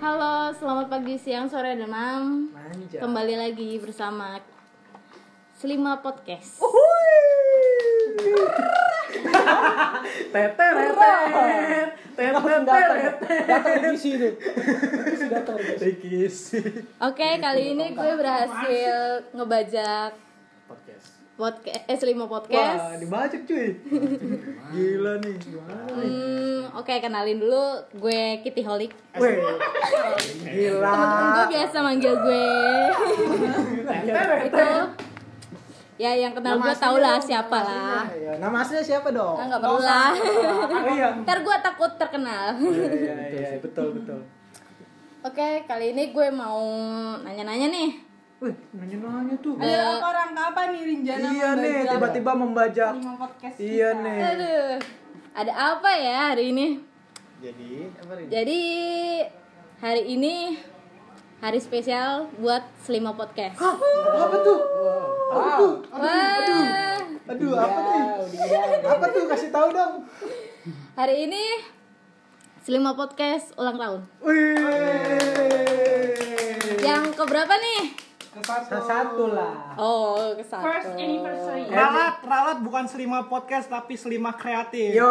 Halo, selamat pagi, siang, sore, dan malam. Manja. Kembali lagi bersama Selima Podcast. Tetet. datang di sini sudah datang di. Oke, kali ini gue berhasil ngebajak Podcast. podcast eh Selima Wah, Podcast. dibajak cuy. Gila nih. Gimana nih? Hmm, oke kenalin dulu gue Kitty Holik. Weh. Gila. Temen-temen gue biasa manggil gue itu ya yang kenal gue tau lah siapa lah. Ya, nama aslinya siapa dong? Nah, perlu lah. Oh iya. Ntar gue takut terkenal. Iya, iya, betul, betul. Oke, kali ini gue mau nanya-nanya nih. Wih, nanya-nanya tuh. Ada apa rangka apa nih Rinjana Iya nih, tiba-tiba podcast Iya kita? nih. Aduh, ada apa ya hari ini? Jadi, apa nih? Jadi hari ini hari spesial buat Selima Podcast. Apa tuh? Apa tuh? Wah, Aduh, apa nih? Apa tuh? Kasih tahu dong. hari ini Selima Podcast ulang tahun. Wih. Yang keberapa nih? Satu lah Oh, ke satu. First anniversary. Ralat, ralat bukan selima podcast tapi selima kreatif. Yo.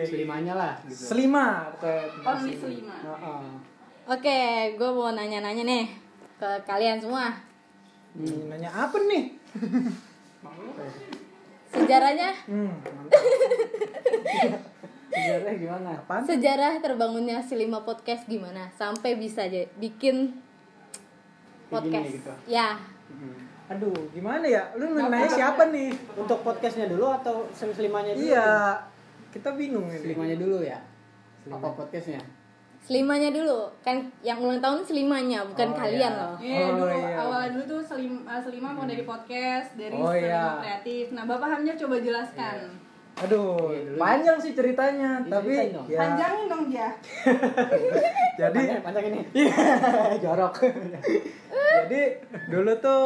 selimanya lah gitu Selima bukan Only selima. Heeh. Oke, gue mau nanya-nanya nih ke kalian semua. Hmm, nanya apa nih? Sejarahnya, Hmm, sejarahnya gimana apaan? sejarah terbangunnya Selima Podcast gimana? Sampai bisa bikin podcast. gitu. Ya, Aduh, gimana ya? Lu nanya siapa nih? untuk podcastnya dulu atau sem selimanya dulu Iya, kita bingung ini. selimanya dulu ya apa podcastnya selimanya dulu. Kan yang ulang tahun selimanya, bukan Oh, kalian iya. loh. Iya Oh, dulu iya. awalnya dulu tuh selim, uh, selima mau dari podcast dari Oh, selima iya. kreatif. Nah bapak Hamnya coba jelaskan. Iya, dulu. panjang sih ceritanya, tapi Diceritain dong. ya. Panjangin dong dia. Jadi, panjang, panjang ini jorok jadi dulu tuh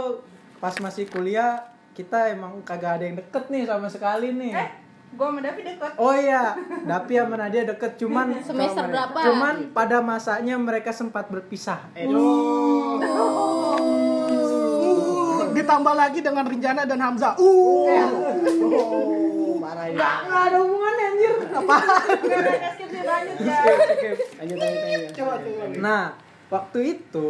pas masih kuliah kita emang kagak ada yang deket nih sama sekali nih. Eh, gua sama Davi deket. Oh iya, Dapi sama Nadia deket cuman Semester berapa? cuman pada masanya mereka sempat berpisah. Eh, ditambah lagi dengan Rinjana dan Hamzah. Uh. oh, marah ya Nggak ada hubungannya anjir. Apa? Gak ada skip dia lanjut lanjut lanjut lanjut Coba coba. Nah, waktu itu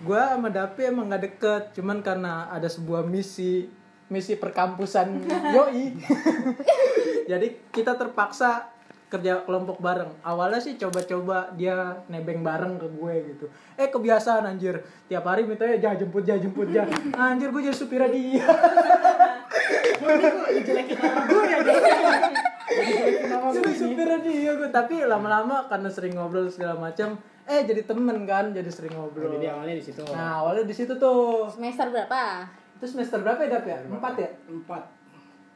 gua sama Dapi emang nggak deket, cuman karena ada sebuah misi misi perkampusan yoi. Jadi kita terpaksa kerja kelompok bareng. Awalnya sih coba-coba dia nebeng bareng ke gue gitu. Eh kebiasaan anjir. Tiap hari mintanya jah jemput jah jemput jah. Anjir gue jadi supirnya dia. jadi supirnya dia gue. Tapi lama-lama karena sering ngobrol segala macam, eh jadi temen kan, jadi sering ngobrol. jadi awalnya di situ Nah awalnya di situ tuh. Semester berapa? Itu semester berapa ya Dap ya? Empat ya? empat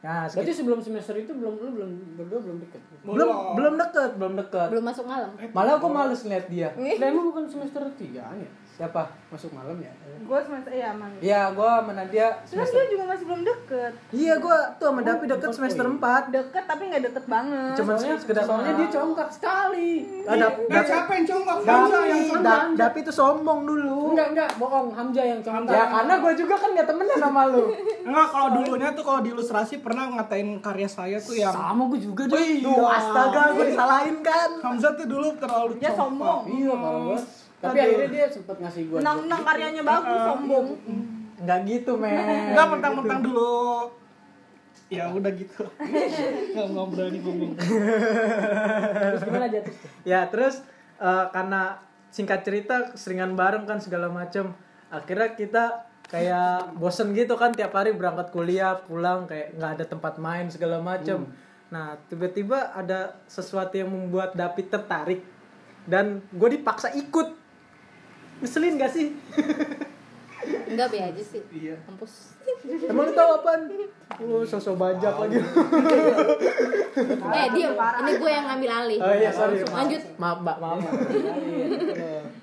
Nah, berarti sebelum semester itu belum lu belum berdua belum deket belum belum deket, belum deket. Belum masuk malam. Malah aku males ngeliat dia. dan emang bukan semester tiga ya Siapa? masuk malam ya Gua semester iya aman. Iya, gua sama Nadia Terus semester. dia juga masih belum deket. Iya, gua tuh sama Dapi deket semester 4. Deket tapi nggak deket banget. Cuman soalnya sekedar soalnya dia congkak sekali Ah, Dap, Eh, Dap, siapa yang congkak? Hamzah yang congkak. Dapi tuh sombong dulu. enggak enggak bohong Hamzah yang congkak Ya karena gua juga kan gak temenan sama lu. Enggak, kalau dulunya tuh kalau di ilustrasi pernah ngatain karya saya tuh yang sama gue juga deh Tuh, astaga, gua disalahin kan. Hamzah tuh dulu terlalu Dia congkak. sombong. iya kalau gue tapi Aduh. akhirnya dia sempet ngasih gue Nang-nang karyanya bagus, sombong. Enggak gitu, men. Enggak mentang-mentang dulu Ya udah gitu. Enggak enggak berani ngomong. terus gimana jatuh Ya, terus eh, karena singkat cerita seringan bareng kan segala macem Akhirnya kita kayak bosen gitu kan tiap hari berangkat kuliah, pulang kayak nggak ada tempat main segala macem Nah, tiba-tiba ada sesuatu yang membuat David tertarik dan gue dipaksa ikut. Ngeselin gak sih? Enggak be aja sih. Iya. Kampus. Emang lu tau apaan? Lu sosok bajak lagi. Eh, diam. Ini gue yang ngambil alih. Oh iya, sorry. Lanjut. Maaf, Mbak, maaf.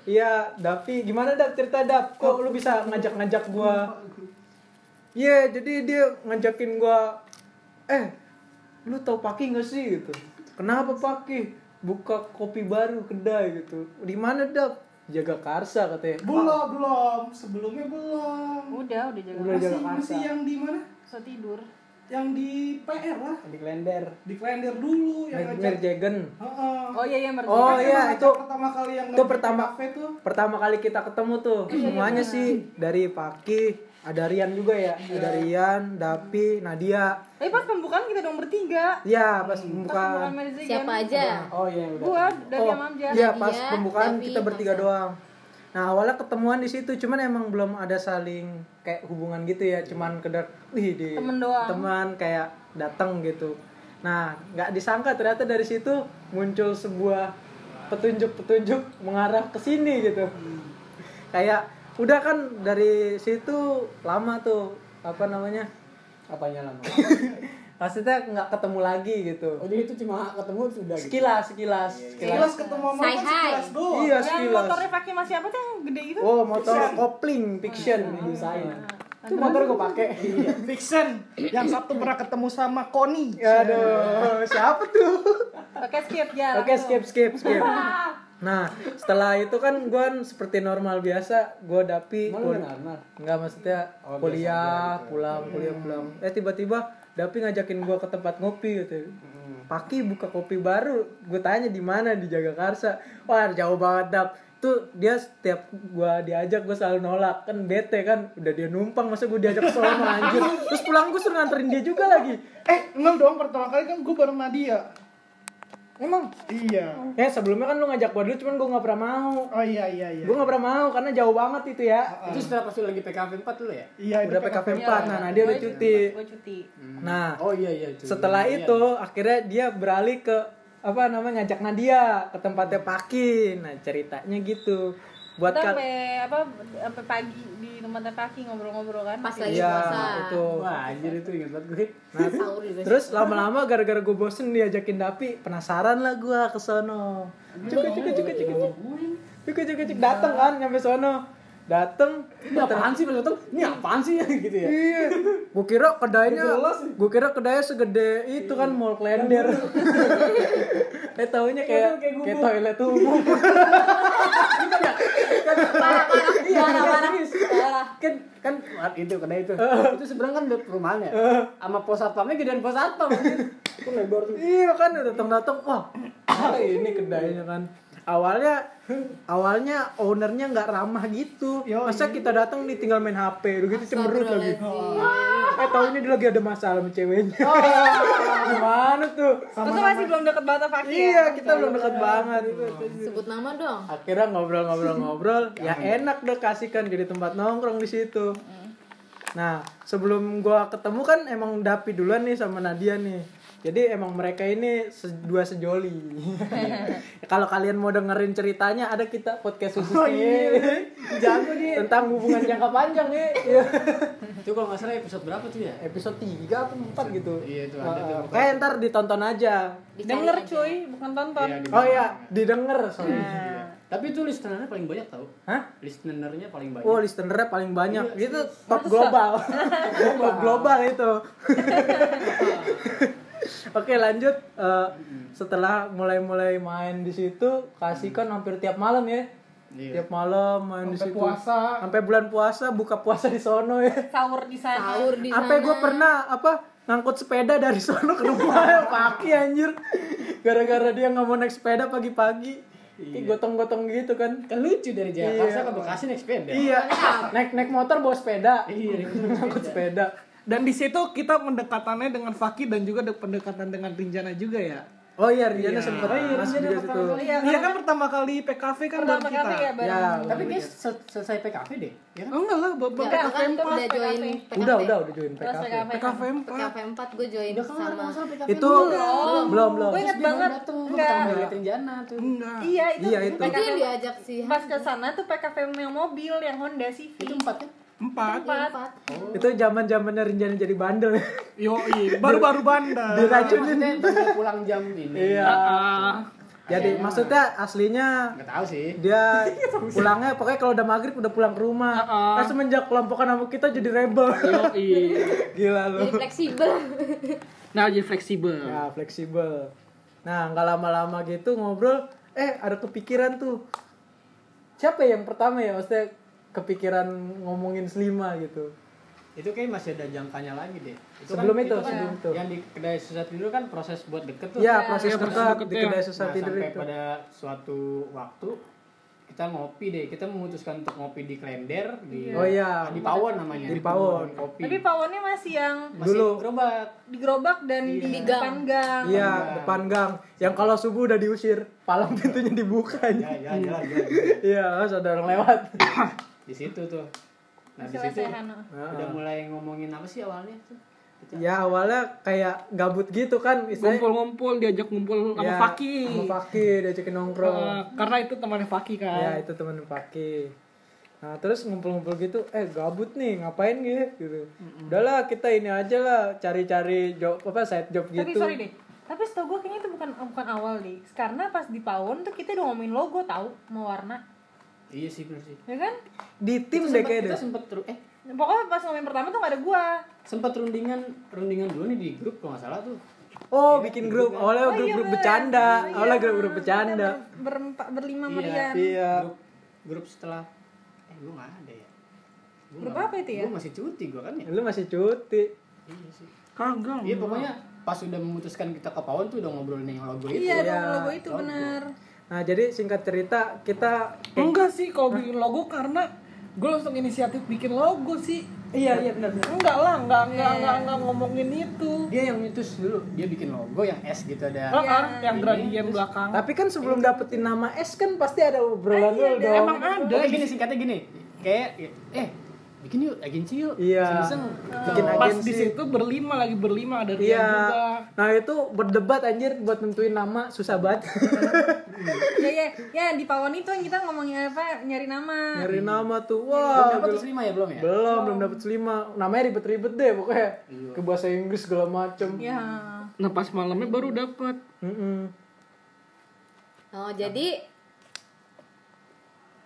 Iya, Davi, gimana Dap cerita Dap? Kok lu bisa ngajak-ngajak gua? Iya, jadi dia ngajakin gua eh, lu tau Paki gak sih gitu? Kenapa Paki? buka kopi baru kedai gitu di mana dap jaga karsa katanya Belum, belum. Sebelumnya belum. Udah, udah jaga. Udah Masih, jaga karsa. masih yang di mana? So tidur. Yang di PR lah. Di kalender. Di Klender dulu yang ngajak. Merjagen Heeh. Oh iya iya oh Kan iya yang itu pertama kali yang itu pertama tuh. pertama kali kita ketemu tuh semuanya sih dari Paki ada Rian juga ya ada Rian Dapi Nadia Tapi pas pembukaan kita dong bertiga. ya pas Pas pembukaan pembukaan Merzigan. Siapa aja? Oh iya udah. Gua dari oh Amamja. iya pas Nadia, pembukaan Dapi, kita bertiga Hamzah. doang nah awalnya ketemuan di situ cuman emang belum ada saling kayak hubungan gitu ya cuman kedar wih di Temen doang. teman kayak datang gitu nah nggak disangka ternyata dari situ muncul sebuah petunjuk-petunjuk mengarah ke sini gitu kayak udah kan dari situ lama tuh apa namanya Apanya lama? maksudnya nggak ketemu lagi gitu Oh jadi itu cuma ketemu sudah gitu. sekilas sekilas Sekilas ketemu sama kan sekilas doang. iya Yang sekilas motornya pakai masih apa tuh yang gede gitu? oh motor kopling fiction Desain. itu motor gue pakai Vixen yang Sabtu pernah ketemu sama Koni. aduh siapa tuh Pakai skip ya. oke skip skip skip nah setelah itu kan gue seperti normal biasa gue dapi kul- nggak maksudnya Oh, biasa kuliah aja gitu. pulang kuliah pulang. Eh tiba-tiba dapi ngajakin gue ke tempat ngopi gitu. Hmm. Paki buka kopi baru gue tanya di mana di Jagakarsa. Wah jauh banget dap. Tuh dia setiap gua diajak gue selalu nolak. Kan bete kan udah dia numpang masa gue diajak ke sono anjir. Terus pulang gue suruh nganterin dia juga lagi. Eh, enggak dong pertama kali kan gue bareng Nadia. Emang Iya. ya sebelumnya kan lu ngajak gue dulu cuman gue nggak pernah mau Oh iya iya iya. gue nggak pernah mau karena jauh banget itu ya Itu setelah pas lu lagi PKV 4 dulu ya? Iya, udah PKV. PKP 4 nah, nah dia udah cuti Gue cuti. nah Oh iya iya itu. setelah Iya. itu akhirnya dia beralih ke apa namanya ngajak Nadia ke tempatnya Paki nah ceritanya gitu buat Kita kal sampai apa sampai pagi di tempatnya pagi ngobrol-ngobrol kan. Pas lagi Iya, puasa. itu. Wah anjir itu ingat banget gue. Nah, terus lama-lama gara-gara gue bosen diajakin Dapi penasaran lah gue ke sono. Cukup cukup cukup cukup. cukup cukup cukup. Dateng kan nyampe sono. Dateng Ini apaan sih pas datang? Ini apaan sih gitu ya? iya. Gue kira kedainya gue kira kedainya segede itu kan mall klender. Eh taunya kayak kayak toilet umum Parah, parah, parah, parah. Parah. kan kan itu kedai itu. Itu seberang kan perumahannya. Sama pos satpamnya gedean pos satpam itu lebar tuh. Iya kan datang datang wah. Apa ini kedainya kan. Awalnya awalnya ownernya nggak ramah gitu. Masa kita datang ditinggal main hp udah gitu cemberut lagi. Eh taunya dia lagi ada masalah sama ceweknya. Gimana tuh? Terus masih belum deket banget sama iya kita belum dekat banget. Sebut nama dong. akhirnya ngobrol-ngobrol-ngobrol. Ya enak deh kasihkan jadi tempat nongkrong di situ. Nah sebelum gua ketemu kan emang Dapi duluan nih sama Nadia nih jadi emang mereka ini se- dua sejoli. Kalau kalian mau dengerin ceritanya ada kita podcast khusus nih. jago dia tentang hubungan jangka panjang ya Iya. itu kalau nggak salah episode berapa tuh ya? Episode 3 atau 4 gitu. Iya, itu ada tuh. kayak ntar ditonton aja. Dicari Denger aja. cuy, bukan tonton. Iya, oh iya didengar soalnya. Tapi itu listenernya paling banyak tau. Hah? Listenernya paling banyak. Oh, listenernya paling banyak. Itu top global. top global itu. Oke, lanjut. Eh, setelah mulai-mulai main di situ, kasih kan hampir tiap malam ya. Iya. Tiap malam main di Sampai situ. puasa. Sampai bulan puasa buka puasa di sono ya. Sahur di sana. Sahur di sana. Sampai gue pernah apa ngangkut sepeda dari sono ke rumah pagi anjir. Gara-gara dia nggak mau naik sepeda pagi-pagi. Ih, Gotong-gotong gitu kan. kan lucu dari Jakarta ke Bekasi naik sepeda Iya, naik naik motor bawa sepeda. Iya, ngangkut sepeda. Dan di situ kita pendekatannya dengan Fakih dan juga pendekatan dengan Rinjana juga ya. Oh iya, Rijana sempat masuk juga situ. Iya, Iya kan pertama kali PKV kan pertama baru kita. kali ya bareng. Ya, tapi dia sel- selesai PKV deh ya kan Oh, enggak lah, bapak Enggak, PKV kan 4. udah join udah udah udah join PKV. PKP. PKV 4. PKP 4 gue join sama Itu belum belum. Gue inget banget. Enggak. pertama kali liatin Jana tuh Enggak. Iya, itu. Iya, itu. Itu yang diajak sih. Pas ke sana tuh PKV yang mobil yang Honda Civic. itu empat kan Empat. Empat. Itu zaman zamannya Rinjana jadi bandel. Yo, baru-baru bandar. Diracunin. maksudnya pulang jam ini Iya. Jadi maksudnya aslinya nggak tahu sih dia pulangnya pokoknya kalau udah maghrib udah pulang ke rumah. Eh semenjak kelompokan sama kita jadi rebel. iya. Gila lu. Jadi fleksibel. Nah, jadi fleksibel. Ya fleksibel. Nah, nggak lama-lama gitu ngobrol, eh ada kepikiran tuh. Siapa yang pertama ya maksudnya kepikiran ngomongin selima gitu. itu kayak masih ada jangkanya lagi deh itu Sebelum kan, itu, kan sebelum itu. yang di kedai susah tidur kan proses buat deket tuh Iya, proses Iya, proses dekat deket di ya. kedai susah Nah, tidur sampai itu. pada suatu waktu kita ngopi deh kita memutuskan untuk ngopi di Klender di Oh iya. di Pawon namanya Di Pawon. kopi Tapi pawonnya masih yang masih Dulu. gerobak di gerobak dan di Di depan gang. Iya, depan gang. Yang kalau subuh udah diusir, palang pintunya dibuka ya aja. ya jalan jalan Iya, harus ada orang lewat. di situ tuh nah di situ lesehan. udah mulai ngomongin apa sih awalnya tuh Ya awalnya kayak gabut gitu kan, istilahnya. Ngumpul-ngumpul diajak ngumpul sama Ya, Faki. Sama Faki, diajakin nongkrong. Eh, karena itu temannya Faki kan. Ya itu temen Paki. Nah terus ngumpul-ngumpul gitu, eh gabut nih ngapain gitu? gitu. Udahlah kita ini aja lah cari-cari job apa side job Tapi gitu. sorry deh. Tapi setahu gue kayaknya itu bukan bukan awal deh. Karena pas di pawon tuh kita udah ngomongin logo tahu mau warna. Iya sih bener sih Ya kan? Di tim deh sempet- kayak kita sempet ru- eh Pokoknya pas ngomongin pertama tuh gak ada gua. sempat rundingan rundingan dulu nih di grup kalau nggak salah tuh Oh bikin grup, awalnya Oh, grup-grup iya, bercanda, iya. grup-grup bercanda. Berempat berlima Iya. Marian. Iya. grup grup setelah eh gue nggak ada ya Gua Grup nggak- apa itu ya? gua masih cuti gue kan ya Lu masih cuti. iya sih Kagak. iya pokoknya pas udah memutuskan kita ke Pawon tuh udah ngobrolin yang logo itu Iya, Iya. dong logo itu bener. Nah jadi singkat cerita kita Enggak sih kalau bikin logo karena gue langsung inisiatif bikin logo sih. iya iya benar benar. Enggak lah, enggak enggak enggak, enggak ngomongin itu. dia yang nyetus dulu dia bikin logo yang S gitu ada Ah, ah, yang gradient belakang. Tapi kan sebelum dapetin nama S kan pasti ada obrolan dulu dong. Emang ada. Gini singkatnya gini kayak eh bikin yuk agensi yuk Iya. Iseng-iseng. Bikin Pas agensi. di situ berlima lagi berlima ada Rian Iya. juga. Nah itu berdebat anjir buat nentuin nama susah banget. ya ya ya di pawon itu yang kita ngomongin apa nyari nama. Nyari nama tuh. belum Wah. dapat gila. terus lima ya belum ya Belum, belum dapet selima. Namanya ribet-ribet deh pokoknya. Ke bahasa Inggris segala macem. Ya. Nah pas malamnya baru dapat. Mm-mm. Oh, jadi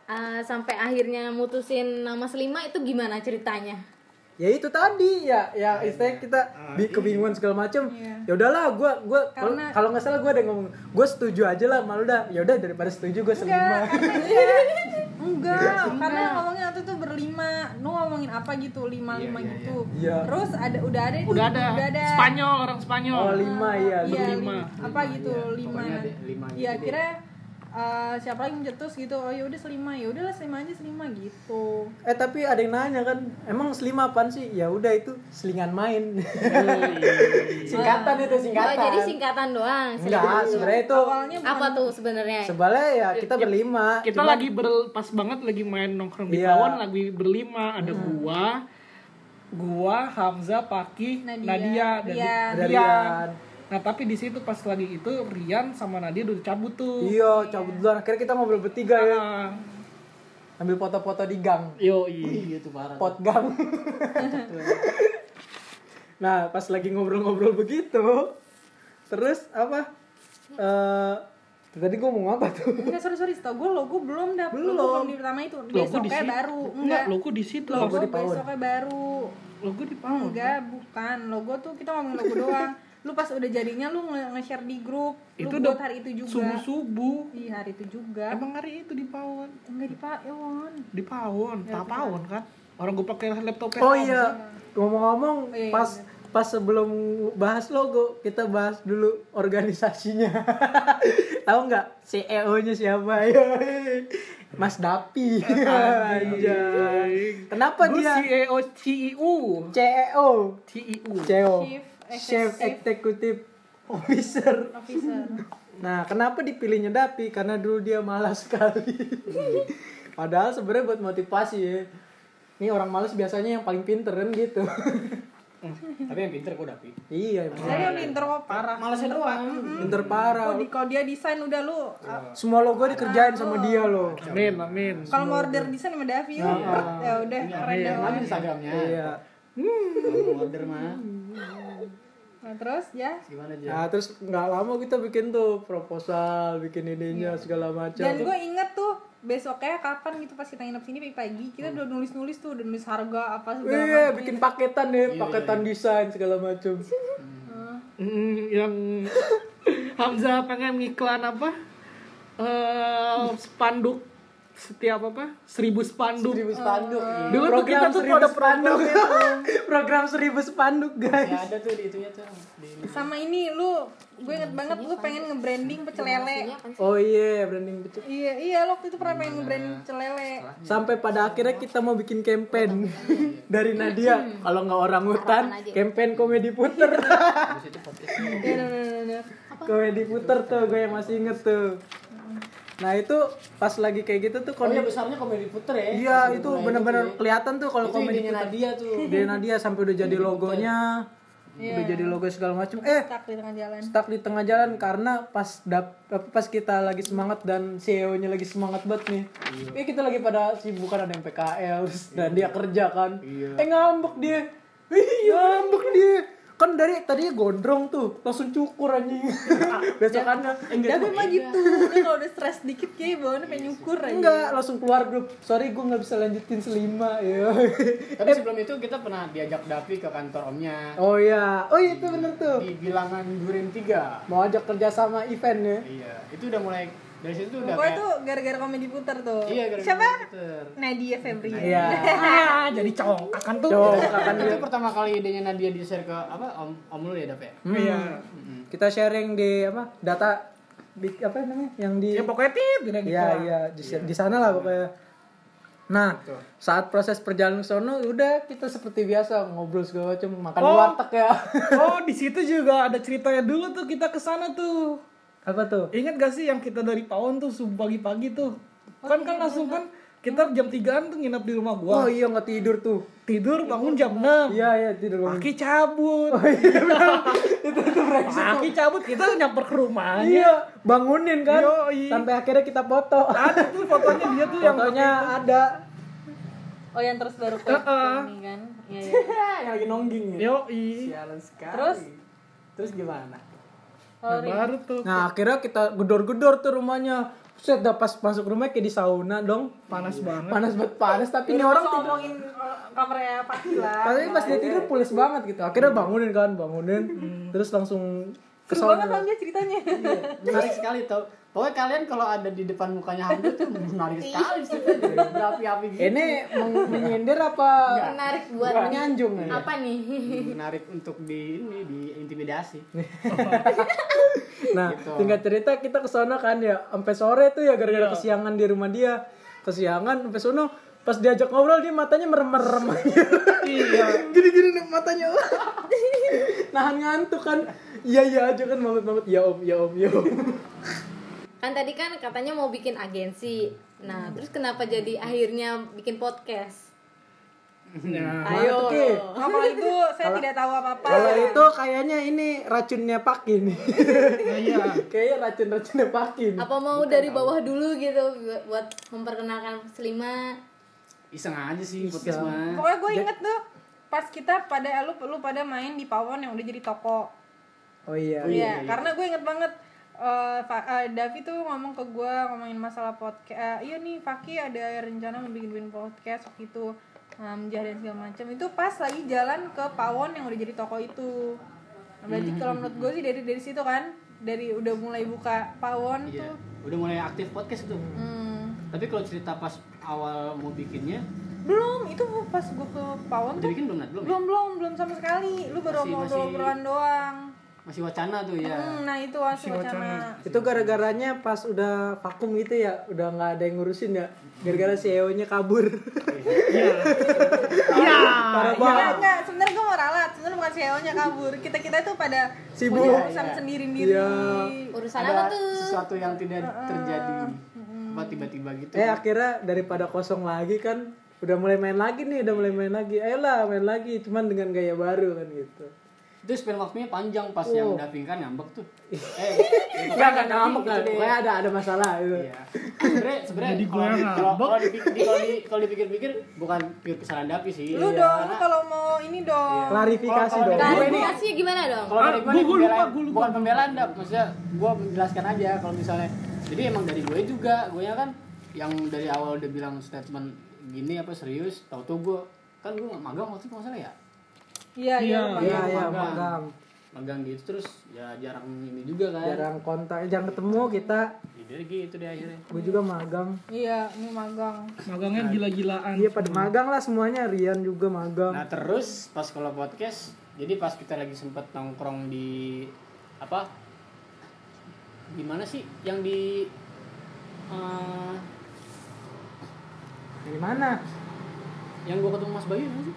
eh, sampai akhirnya mutusin nama Selima itu gimana ceritanya? Ya itu tadi ya, ya istilahnya kita bi- kebingungan segala macem. Iya. Ya udahlah, gua gua kalau- Karena- kalau nggak salah gua ada ngomong, gua setuju aja lah, malu dah. Ya udah daripada setuju gua selima. Enggak, karena enggak. Enggak, karena ngomongnya waktu itu berlima. Lu ngomongin apa gitu, lima lima iya, gitu. iya. Terus ada udah ada itu, Udah ada. udah ada. Spanyol orang Spanyol. Oh lima ya. Iya, Berlima. lim- apa gitu, Iya, lima. lima Iya, deh. kira eh, siapa lagi mencetus gitu. Oh ya udah selima, ya udahlah selima aja selima gitu. Eh tapi ada yang nanya kan, emang selima apaan sih? Ya udah itu selingan main. singkatan itu Oh, singkatan. jadi singkatan doang. Enggak, sebenarnya itu Awalnya Apa tuh sebenarnya? sebenarnya ya kita berlima. Kita Cuman- lagi ber, pas banget lagi main nongkrong di Iya. Lagi berlima ada gua, gua, Hamzah, Paki, Nadia, Nadia, dan Rian. Rian. Nah tapi di situ pas lagi itu Rian sama Nadia udah cabut tuh. Iya, cabut duluan. Akhirnya kita ngobrol bertiga ya. Ambil foto-foto di gang. Yo iya. iya tuh parah Pot gang. nah, pas lagi ngobrol-ngobrol begitu, terus apa? Eh tadi gua mau apa tuh? Enggak, sorry sorry, setahu gue logo belum dapet Belum. Logo belum di pertama itu. Di Besoknya baru. Enggak, Enggak. logo di situ. Logo di Pawon. besoknya baru. Logo di Pawon. Enggak, bukan. Logo tuh kita ngomongin logo doang. Lu pas udah jadinya lu nge- nge-share di grup. Lu Itu buat udah hari itu juga. Subuh-subuh. Iya, hari itu juga. Emang hari itu di Pawon. Enggak di Pawon. Di Pawon, tak Pawon kan. Orang gua pakai laptop Oh iya, ngomong-ngomong Iya, iya, pas pas sebelum bahas logo kita bahas dulu organisasinya. Tahu nggak CEO-nya siapa? Yoi. Mas Dapi. Anjay. Kenapa Gue dia CEO CEO CEO? CEO CEO. Chief Chef Executive Officer. Officer. Nah, kenapa dipilihnya Dapi? Karena dulu dia malas sekali. Padahal sebenarnya buat motivasi ya. Ini orang malas biasanya yang paling pinter kan gitu. tapi yang pinter gue dapi iya, emang. Saya yang pinter kok parah. malasnya doang pinter parah. Oh, di, kalau dia desain udah lu. uh, Semua logo dikerjain sama dia loh. Amin amin Kalau mau order desain sama Davi yuk. Ya udah keren dah. Ada Instagramnya Iya. kalau mau order mah Nah, terus ya. gimana aja Nah, terus nggak lama kita bikin tuh proposal, bikin ininya segala macam. Dan gue inget tuh besoknya kapan gitu pas kita nginep sini pagi-pagi kita udah nulis-nulis tuh udah nulis harga apa segala Iya, macam. bikin paketan deh, paketan desain segala macam. Mm, yang Hamzah pengen ngiklan apa? Eh spanduk setiap apa? Seribu spanduk. Seribu spanduk. Dulu tuh kita tuh seribu ada spanduk program itu. program seribu spanduk Ya guys ada tuh di itunya tuh. Di Sama ini lu, gue inget banget lu pengen nge-branding pecel lele. oh iya branding betul Iya, iya lo waktu itu pernah pengen nge-branding pecel lele. sampai pada akhirnya kita mau bikin campaign. Dari Nadia kalau nggak orang hutan campaign komedi puter. Iya, komedi puter tuh gue yang masih inget tuh nah itu pas lagi kayak gitu tuh Oh iya komedi besarnya komedi puter ya. iya itu bener-bener kelihatan tuh kalau komedi puter Nadia tuh. Ide Nadia sampai udah jadi logonya udah jadi logo segala macam eh Stuck di tengah jalan. stuck di tengah jalan karena pas dap pas kita lagi semangat dan CEO-nya lagi semangat banget nih. Eh kita lagi pada sibukan ada yang PKL terus dan dia kerja kan. Eh ngambek dia. Ih, ngambek dia. Kan dari tadi gondrong tuh, langsung cukur anjing. Besokannya Tapi mah gitu, dia kalau udah stres dikit kayak bawaannya pengen nyukur aja. enggak langsung keluar grup. Sorry gue nggak bisa lanjutin selima ya. Tapi sebelum itu kita pernah diajak Davi ke kantor omnya oh iya, oh iya itu bener tuh. di bilangan Duren 3. Mau ajak kerja sama event ya. Iya, itu udah mulai dari situ tuh udah Pokoknya kayak tuh gara-gara komedi puter tuh. Iya, gara-gara Siapa? puter. Nadia Febri. Iya. Ah, jadi congkak kan tuh. Cowok akan itu pertama kali idenya Nadia di share ke apa om om lu ya Dav ya? Iya. kita sharing di apa data di apa namanya yang di Ya pokoknya udah gitu. ya lah. iya di, di sana lah pokoknya nah saat proses perjalanan ke sono udah kita seperti biasa ngobrol segala macam makan Oh. warteg ya Oh, di situ juga ada ceritanya dulu tuh kita ke sana tuh. Apa tuh Ingat gak sih yang kita dari Pawon tuh subuh pagi-pagi tuh? Kan kan langsung kan kita jam 3 tuh nginep di rumah oh gua. iya nggak tidur tuh Tidur bangun jam 6. iya iya tidur bangun Aki cabut. itu tuh brengsek Aki cabut kita nyamper ke rumahnya. iya bangunin kan Yoi. sampai akhirnya kita foto Ada tuh fotonya dia tuh yang fotonya ada Oh yang terus baru ke Heeh. ini kan. Iya, iya. yang lagi nongging ya Yo, sialan sekali Terus? terus gimana Rin. baru tuh. Nah akhirnya kita gedor-gedor tuh rumahnya. Set dah pas masuk rumah kayak di sauna dong. Panas banget. Panas banget panas. Tapi ini Orang tidur. ngomongin uh, kamarnya Fatila. Tapi pas dia tidur pules banget gitu. Akhirnya bangunin kan bangunin. Terus langsung ke Seru banget Hamzah ceritanya. Menarik sekali tau. Pokoknya kalian kalau ada di depan mukanya Hamzah tuh menarik sekali sih berapi-api gitu. Ini meng- menyindir apa menarik buat menyanjung ya? apa nih Menarik untuk di ini di intimidasi. Nah, Gitu. tinggal cerita kita ke sana kan ya, sampai sore tuh ya gara-gara kesiangan di rumah dia. Kesiangan sampai sono pas diajak ngobrol dia matanya merem-merem. Iya. Gini-gini nih matanya. Nahan ngantuk kan. Iya iya aja kan mamet-mamet ya Om, ya Om, ya Om. kan tadi kan katanya mau bikin agensi nah terus kenapa jadi akhirnya bikin podcast Nah, ayo Ki. Apa itu saya tidak tahu apa-apa. Kalau itu kayaknya ini racunnya Pakin. iya. Kayaknya racun-racunnya Pakin. apa mau dari bawah dulu gitu bu- buat memperkenalkan Selima Iseng aja sih podcast mah. Pokoknya gue inget tuh pas kita pada lu lu pada main di Pawon yang udah jadi toko. Oh iya. Iya, karena gue inget banget eh Fa- eh, Davi tuh ngomong ke gue ngomongin masalah podcast. iya nih Faki ada rencana mau bikin bikin podcast waktu itu Hamzah dan segala macam. Itu pas lagi jalan ke Pawon yang udah jadi toko itu. Nah, berarti kalau menurut gue sih dari dari situ kan, dari udah mulai buka Pawon Iya. tuh. Udah mulai aktif podcast tuh. Hmm, Tapi kalau cerita pas awal mau bikinnya, belum, itu pas gue ke Pawon tuh bikin belum Nat? Belum ya? belum belum belum sama sekali. Lu baru Masih- mau masih- obrolan doang. Masih wacana tuh ya. Hmm, nah itu masih wacana. Itu gara-garanya pas udah vakum gitu ya, udah nggak ada yang ngurusin ya. Gara-gara CEO-nya kabur. Iya. Parah Enggak, banget. enggak, sebenarnya gue mau ralat, sebenarnya bukan CEO-nya kabur. Kita-kita tuh pada Sibuk. urusan sendiri-sendiri. Iya. urusan Ada apa tuh sesuatu yang tidak terjadi. Apa tiba-tiba gitu. Eh akhirnya daripada kosong lagi kan, udah mulai main lagi nih, udah mulai main lagi. Ayolah main lagi, cuman dengan gaya baru kan gitu. Itu spend waktunya panjang pas Oh. yang Davin kan ngambek tuh. Eh, Enggak enggak ngambek gitu kan. deh. Pokoknya ada ada masalah gitu. Iya. Sebenarnya sebenarnya Jadi gue kalau ngambek. kalau dipikir di- kalau di- kalau dipikir-pikir bukan pure kesalahan Davi sih. Lu Iya. dong, lu kalau mau ini dong. Klarifikasi Kalau- dong. kalau dari- klarifikasi gimana dong Kalau dari Ah, gue pembelaan, gua lupa. bukan pembelaan Dap, maksudnya gue menjelaskan aja kalau misalnya jadi emang dari gue juga, gue kan yang dari awal udah bilang statement gini apa serius, tau tuh gue kan gue magang waktu itu nggak salah ya, Iya, iya. Iya, iya magang. magang. magang gitu terus ya jarang ini juga kan jarang kontak jarang ketemu kita ya, dari gitu deh akhirnya gue juga magang iya ini magang Magangnya gila-gilaan. iya pada magang lah semuanya Rian juga magang nah terus pas kalau podcast jadi pas kita lagi sempet nongkrong di apa di mana sih yang di eh, dari mana yang gua ketemu Mas Bayu mana sih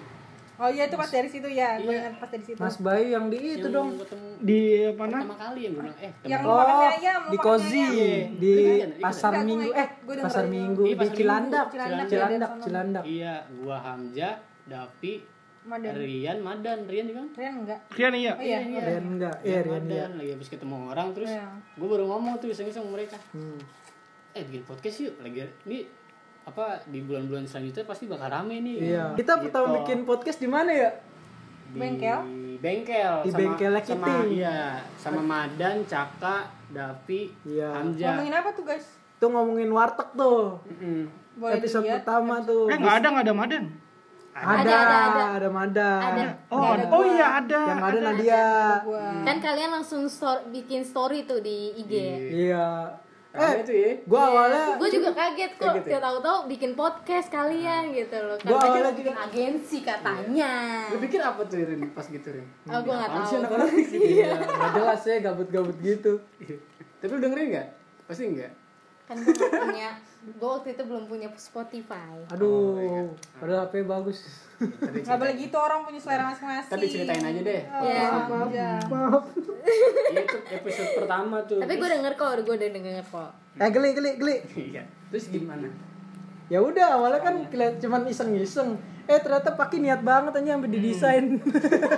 oh iya itu pas dari situ ya Iya. pas dari situ Mas Bayu yang di itu yang dong ketemu Di apa nah? pertama kali yang bilang eh Yang Oh, ayam, di Kozi, ayam. di Ikut kan? Ikut. pasar Enggak, gua Minggu, eh pasar. Minggu Iya, di pasar Cilandak. Cilandak, Cilandak, iya, Cilandak. iya gua Hamzah Dapi Madan Rian Madan Rian juga? Rian enggak Rian iya. oh iya iya Rian enggak, iya Rian iya. Madan lagi habis ketemu orang terus Iya. gue baru ngomong tuh iseng-iseng sama mereka Hmm. eh bikin podcast yuk lagi ini apa di bulan-bulan selanjutnya pasti bakal rame nih Iya. Kita Gitu. pertama bikin podcast di mana ya? di Bengkel? bengkel Di sama, bengkelnya sama Kitty. iya sama Madan Caka Dapi Iya. Hamzah ngomongin apa tuh guys Tuh ngomongin warteg tuh. Mm-mm. boleh Episode dilihat pertama tuh. Eh nggak ada nggak ada Madan. Ada, Ada, ada, ada. ada. Ada. Oh, ada oh gua. iya ada. Yang ada Nadia. gua kan kalian langsung stor- bikin story tuh di IG Iya. Rame Eh, tuh ya gua awalnya gue juga kaget kok gitu ya? tahu-tahu bikin podcast kalian gitu loh Gua kan awalnya bikin agensi katanya lu pikir apa tuh Rin pas gitu Rin oh gue nggak tahu gitu iya, nggak jelas ya gabut-gabut gitu. tapi lu dengerin nggak pasti enggak kan gue nggak punya gue waktu itu belum punya Spotify Aduh, padahal HP bagus. nggak boleh gitu orang punya selera masing-masing Tadi ceritain aja deh. ya aja Iya itu episode pertama tuh. tapi gue denger kok gue udah denger kok Eh geli geli geli. Iya. Terus gimana? Ya udah awalnya kan keliat cuman iseng-iseng. Eh ternyata pakai niat banget aja sampai didesain.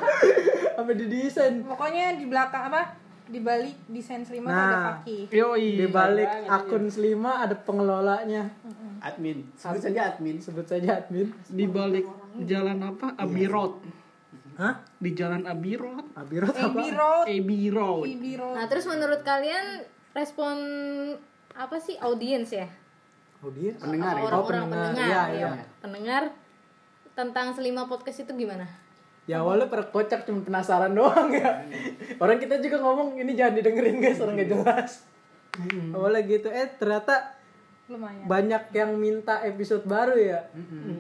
sampai didesain. pokoknya di belakang apa di balik desain selima tuh Nah. ada kaki Yoi. Di balik akun Selima ada pengelolanya. Admin. Sebut saja admin. Sebut saja admin. Di balik jalan apa? Abbey Road. Hah? Di jalan Abbey Road. Abirot AB apa? road Abbey Road. AB road nah terus menurut kalian respon apa sih audiens ya dia. Pendengar ya. orang-orang Oh, pendengar. pendengar, Iya, iya. iya. pendengar tentang selima podcast itu gimana Ya awalnya pada kocak cuma penasaran doang ya. Orang kita juga ngomong ini jangan didengerin guys, orang gak jelas. Awalnya gitu, eh ternyata lumayan banyak yang minta episode baru ya.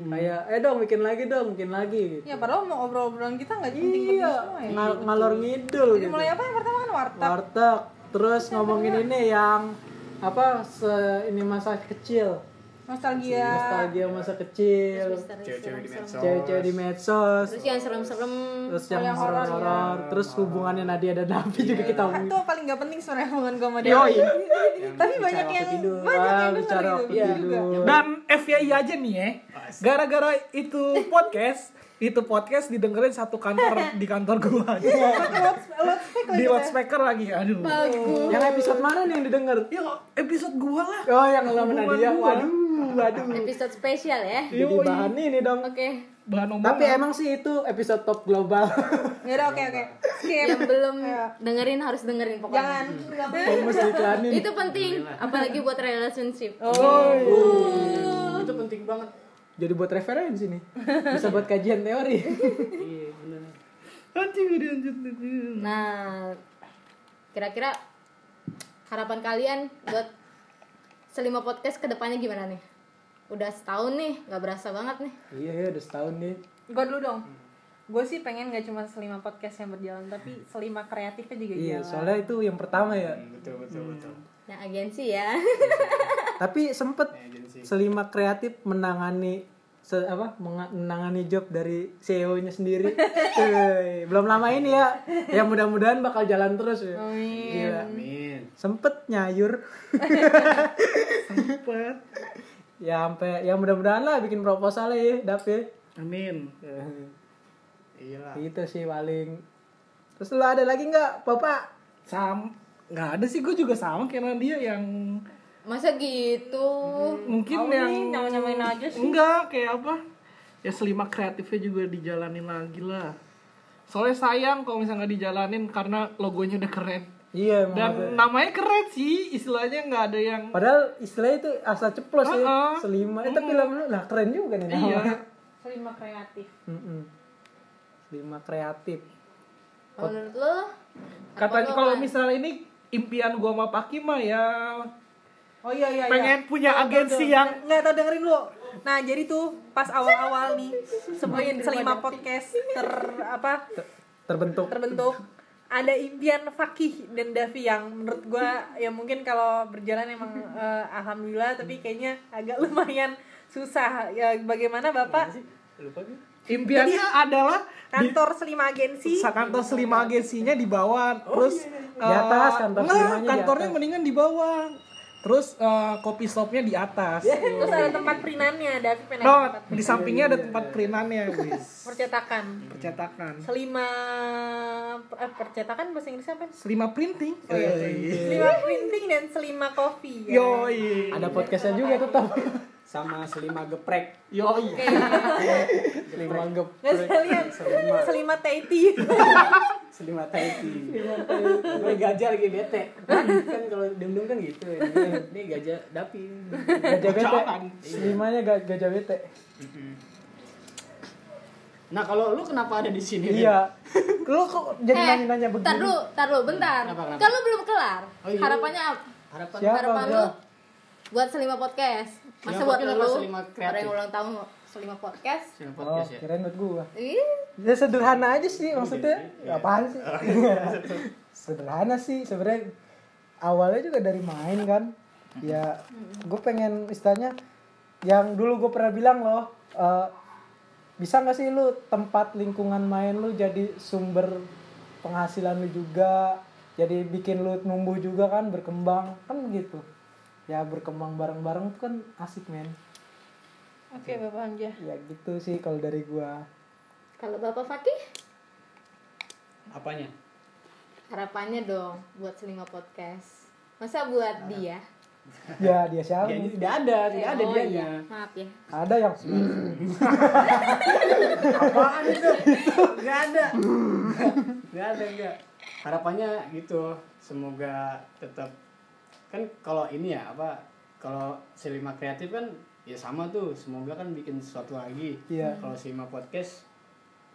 Kayak, eh dong bikin lagi dong, bikin lagi. ya padahal mau obrol-obrolan kita nggak penting-penting Iya, semua ya ngal- ngalor ngidul jadi gitu. mulai apa yang pertama kan warteg Warteg, terus ngomongin ini yang apa se ini masa kecil. Nostalgia Nostalgia masa kecil. Cewek-cewek di medsos. Cewek-cewek di medsos. terus yang serem-serem Terus yang yang horor, horor, terus hubungannya Nadia dan Nabi juga kita tuh paling gak penting sebenarnya hubungan gue sama dia tapi banyak yang tidur. banyak Ah, yang bicara waktu gitu Iya juga. tidur. Dan FYI aja nih ya. Gara-gara itu podcast, itu podcast didengerin satu kantor di kantor gua. loudspeaker di gitu ya. loudspeaker lagi. Aduh. bagus Yang episode mana nih yang didengar? Ya episode gua lah. Oh, yang lo Nadia. gua. Waduh, waduh. episode spesial ya Jadi bahan ini dong. oke Bahan omongan. Tapi emang sih itu episode top global. ya udah oke oke skip yang belum Iya. dengerin harus dengerin pokoknya jangan diiklanin. itu penting apalagi buat relationship Oh, itu penting banget. Jadi buat referensi nih. Bisa buat kajian teori. Iya, benar. Nah kira-kira harapan kalian buat selima podcast ke depannya gimana nih udah setahun nih nggak berasa banget nih iya, ya, udah setahun nih. gue dulu dong gue sih pengen gak cuma selima podcast yang berjalan tapi selima kreatifnya juga Iya, jalan soalnya itu yang pertama ya. Betul, betul, betul. nah agensi ya Tapi sempet Agensi. selima kreatif menangani se apa menangani job dari CEO-nya sendiri. Belum lama ini ya. Ya mudah-mudahan bakal jalan terus ya. Gila. Amin. Sempet nyayur. Sempet. ya sampai ya mudah-mudahan lah bikin proposal ya, Dap ya. Amin. Iya lah. Itu sih paling. Terus lu ada lagi nggak, Bapak? Sam nggak ada sih gue juga sama kayak dia yang masa gitu mungkin Tahu yang nih, nyamain-nyamain aja sih. enggak kayak apa ya selima kreatifnya juga dijalanin lagi lah soalnya sayang kalau misalnya nggak dijalanin karena logonya udah keren Iya, emang dan ada. namanya keren sih istilahnya nggak ada yang Padahal istilahnya itu asal ceplos ya. Heeh. Selima. Eh, tapi lama lah keren juga nih iya namanya. selima kreatif Mm-mm. Selima kreatif. Kalau menurut lo Katanya kalau Bang? misalnya ini impian gua sama Paki mah ya Oh iya iya. pengen iya. punya agensi yang nggak tau dengerin lu. Nah jadi tuh pas awal-awal nih sebelum selima podcast ter apa? Terbentuk. Terbentuk. Ada impian Fakih dan Davi yang menurut gua ya mungkin kalau berjalan emang eh, alhamdulillah tapi kayaknya agak lumayan susah. Ya bagaimana bapak? Lupa gue impiannya adalah di kantor selima agensi. Kantor selima agensinya di bawah. Terus Di atas, kantor enggak, selimanya di kantornya atas. mendingan di bawah terus eh, kopi shopnya di atas. Terus ada tempat pengen no tempat di sampingnya ada tempat perinannya wis percetakan. Percetakan. Selima eh, percetakan bahasa Inggris apa? Selima printing. Oh, iya. selima printing dan selima kopi. Ya. yoi. Ada podcastnya juga tetap. Sama selima geprek. Yoi lima gep Nggak sekalian selima teti. Selima taiti gue gajah lagi bete. Kan kalau dum kan gitu. Ini, ini gajah dapi. Gajah bete. Jangan. limanya ga- gajah bete. Nah kalau lu kenapa ada di sini iya. Lu kok jadi eh, nanya-nanya begini? Bentar dulu, bentar dulu, bentar. Kenapa, kenapa? Kan lu belum kelar. Oh, iya. Harapannya apa? harapan. Siapa? Harapan lu buat Selima Podcast. Masa buat lu? Selima Kreatif? Orang ulang tahun Selima Podcast. Selima oh podcast ya? kirain buat gua. Ih, ya sederhana aja sih maksudnya. Apaan sih? Sederhana sih. Sebenarnya awalnya juga dari main kan. Ya gue pengen istilahnya yang dulu gue pernah bilang loh eh, bisa nggak sih lu tempat lingkungan main lu jadi sumber penghasilan lu juga jadi bikin lu numbuh juga kan berkembang. Kan begitu ya berkembang bareng-bareng tuh kan asik men oke bapak Hamzah ya gitu sih kalau dari gua. Kalau Bapak Fakih? Apanya? Harapannya dong buat Selima Podcast. Masa buat dia? ya dia siapa? Ya, tidak ada tidak ada Oh, dia iya. Maaf ya. ada yang apaan itu? Nggak ada. Nggak ada nggak. Harapannya gitu semoga tetap kan kalau ini ya apa kalau selima kreatif kan ya sama tuh semoga kan bikin sesuatu lagi Iya. kalau selima podcast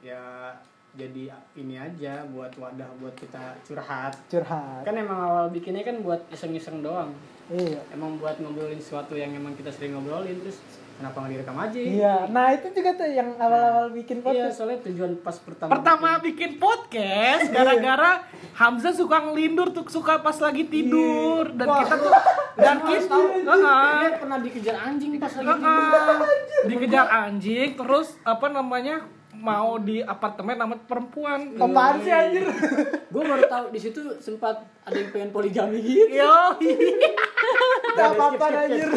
ya jadi ini aja buat wadah buat kita curhat. Curhat. Kan emang awal bikinnya kan buat iseng-iseng doang. Iya. Emang buat ngobrolin sesuatu yang emang kita sering ngobrolin terus kenapa nggak direkam aja? Iya. Nah itu juga tuh yang awal-awal bikin Iya, podcast. soalnya tujuan pas pertama pertama bikin. podcast gara-gara Hamzah suka ngelindur tuh suka pas lagi tidur. Dan kita tuh dan kita dia pernah dikejar anjing pas lagi tidur. Heeh. dikejar anjing terus apa namanya mau di apartemen sama perempuan. Apaan sih anjir? Gue baru tahu di situ sempat ada yang pengen poligami gitu. Yo Gak apa-apa anjir.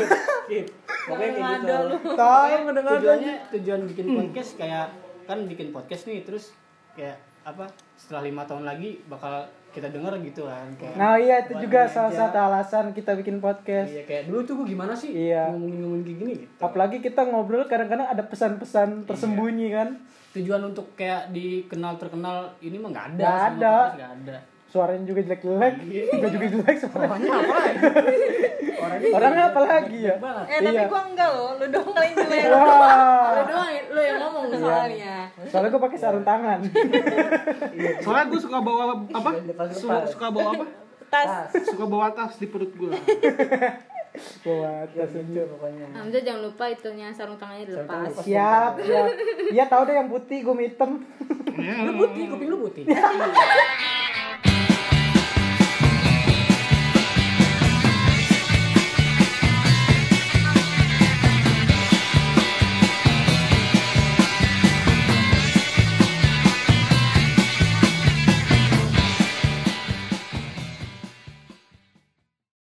pokoknya kayak gitu. tahu ngedengar tujuannya tujuan bikin podcast kayak kan bikin podcast nih terus kayak apa setelah lima tahun lagi bakal kita denger gitu kan kayak nah iya itu juga ini salah aja. satu alasan kita bikin podcast iya kayak dulu tuh gue gimana sih Iya. ngomongin ngomongin kayak gini gitu apalagi kita ngobrol kadang-kadang ada pesan-pesan tersembunyi kan tujuan untuk kayak dikenal terkenal ini mah nggak ada Nggak ada. nggak ada suaranya juga jelek-jelek. Iya. juga juga jelek suaranya. Apa lagi? Orangnya orangnya apa lagi ya? Eh tapi Iya. gua enggak loh. Lu dong kali jelek. Lu wah doang, lu yang ngomong Iya. soalnya. soalnya gue pakai sarung tangan. Soalnya gue suka bawa apa? Suka, suka bawa apa? Tas. Suka bawa tas di perut gue buat ya lucu pokoknya. Hamzah jangan lupa itunya sarung tangannya dilepas. siap siap. Iya tahu deh yang putih gue hitam. Lu putih kuping lu putih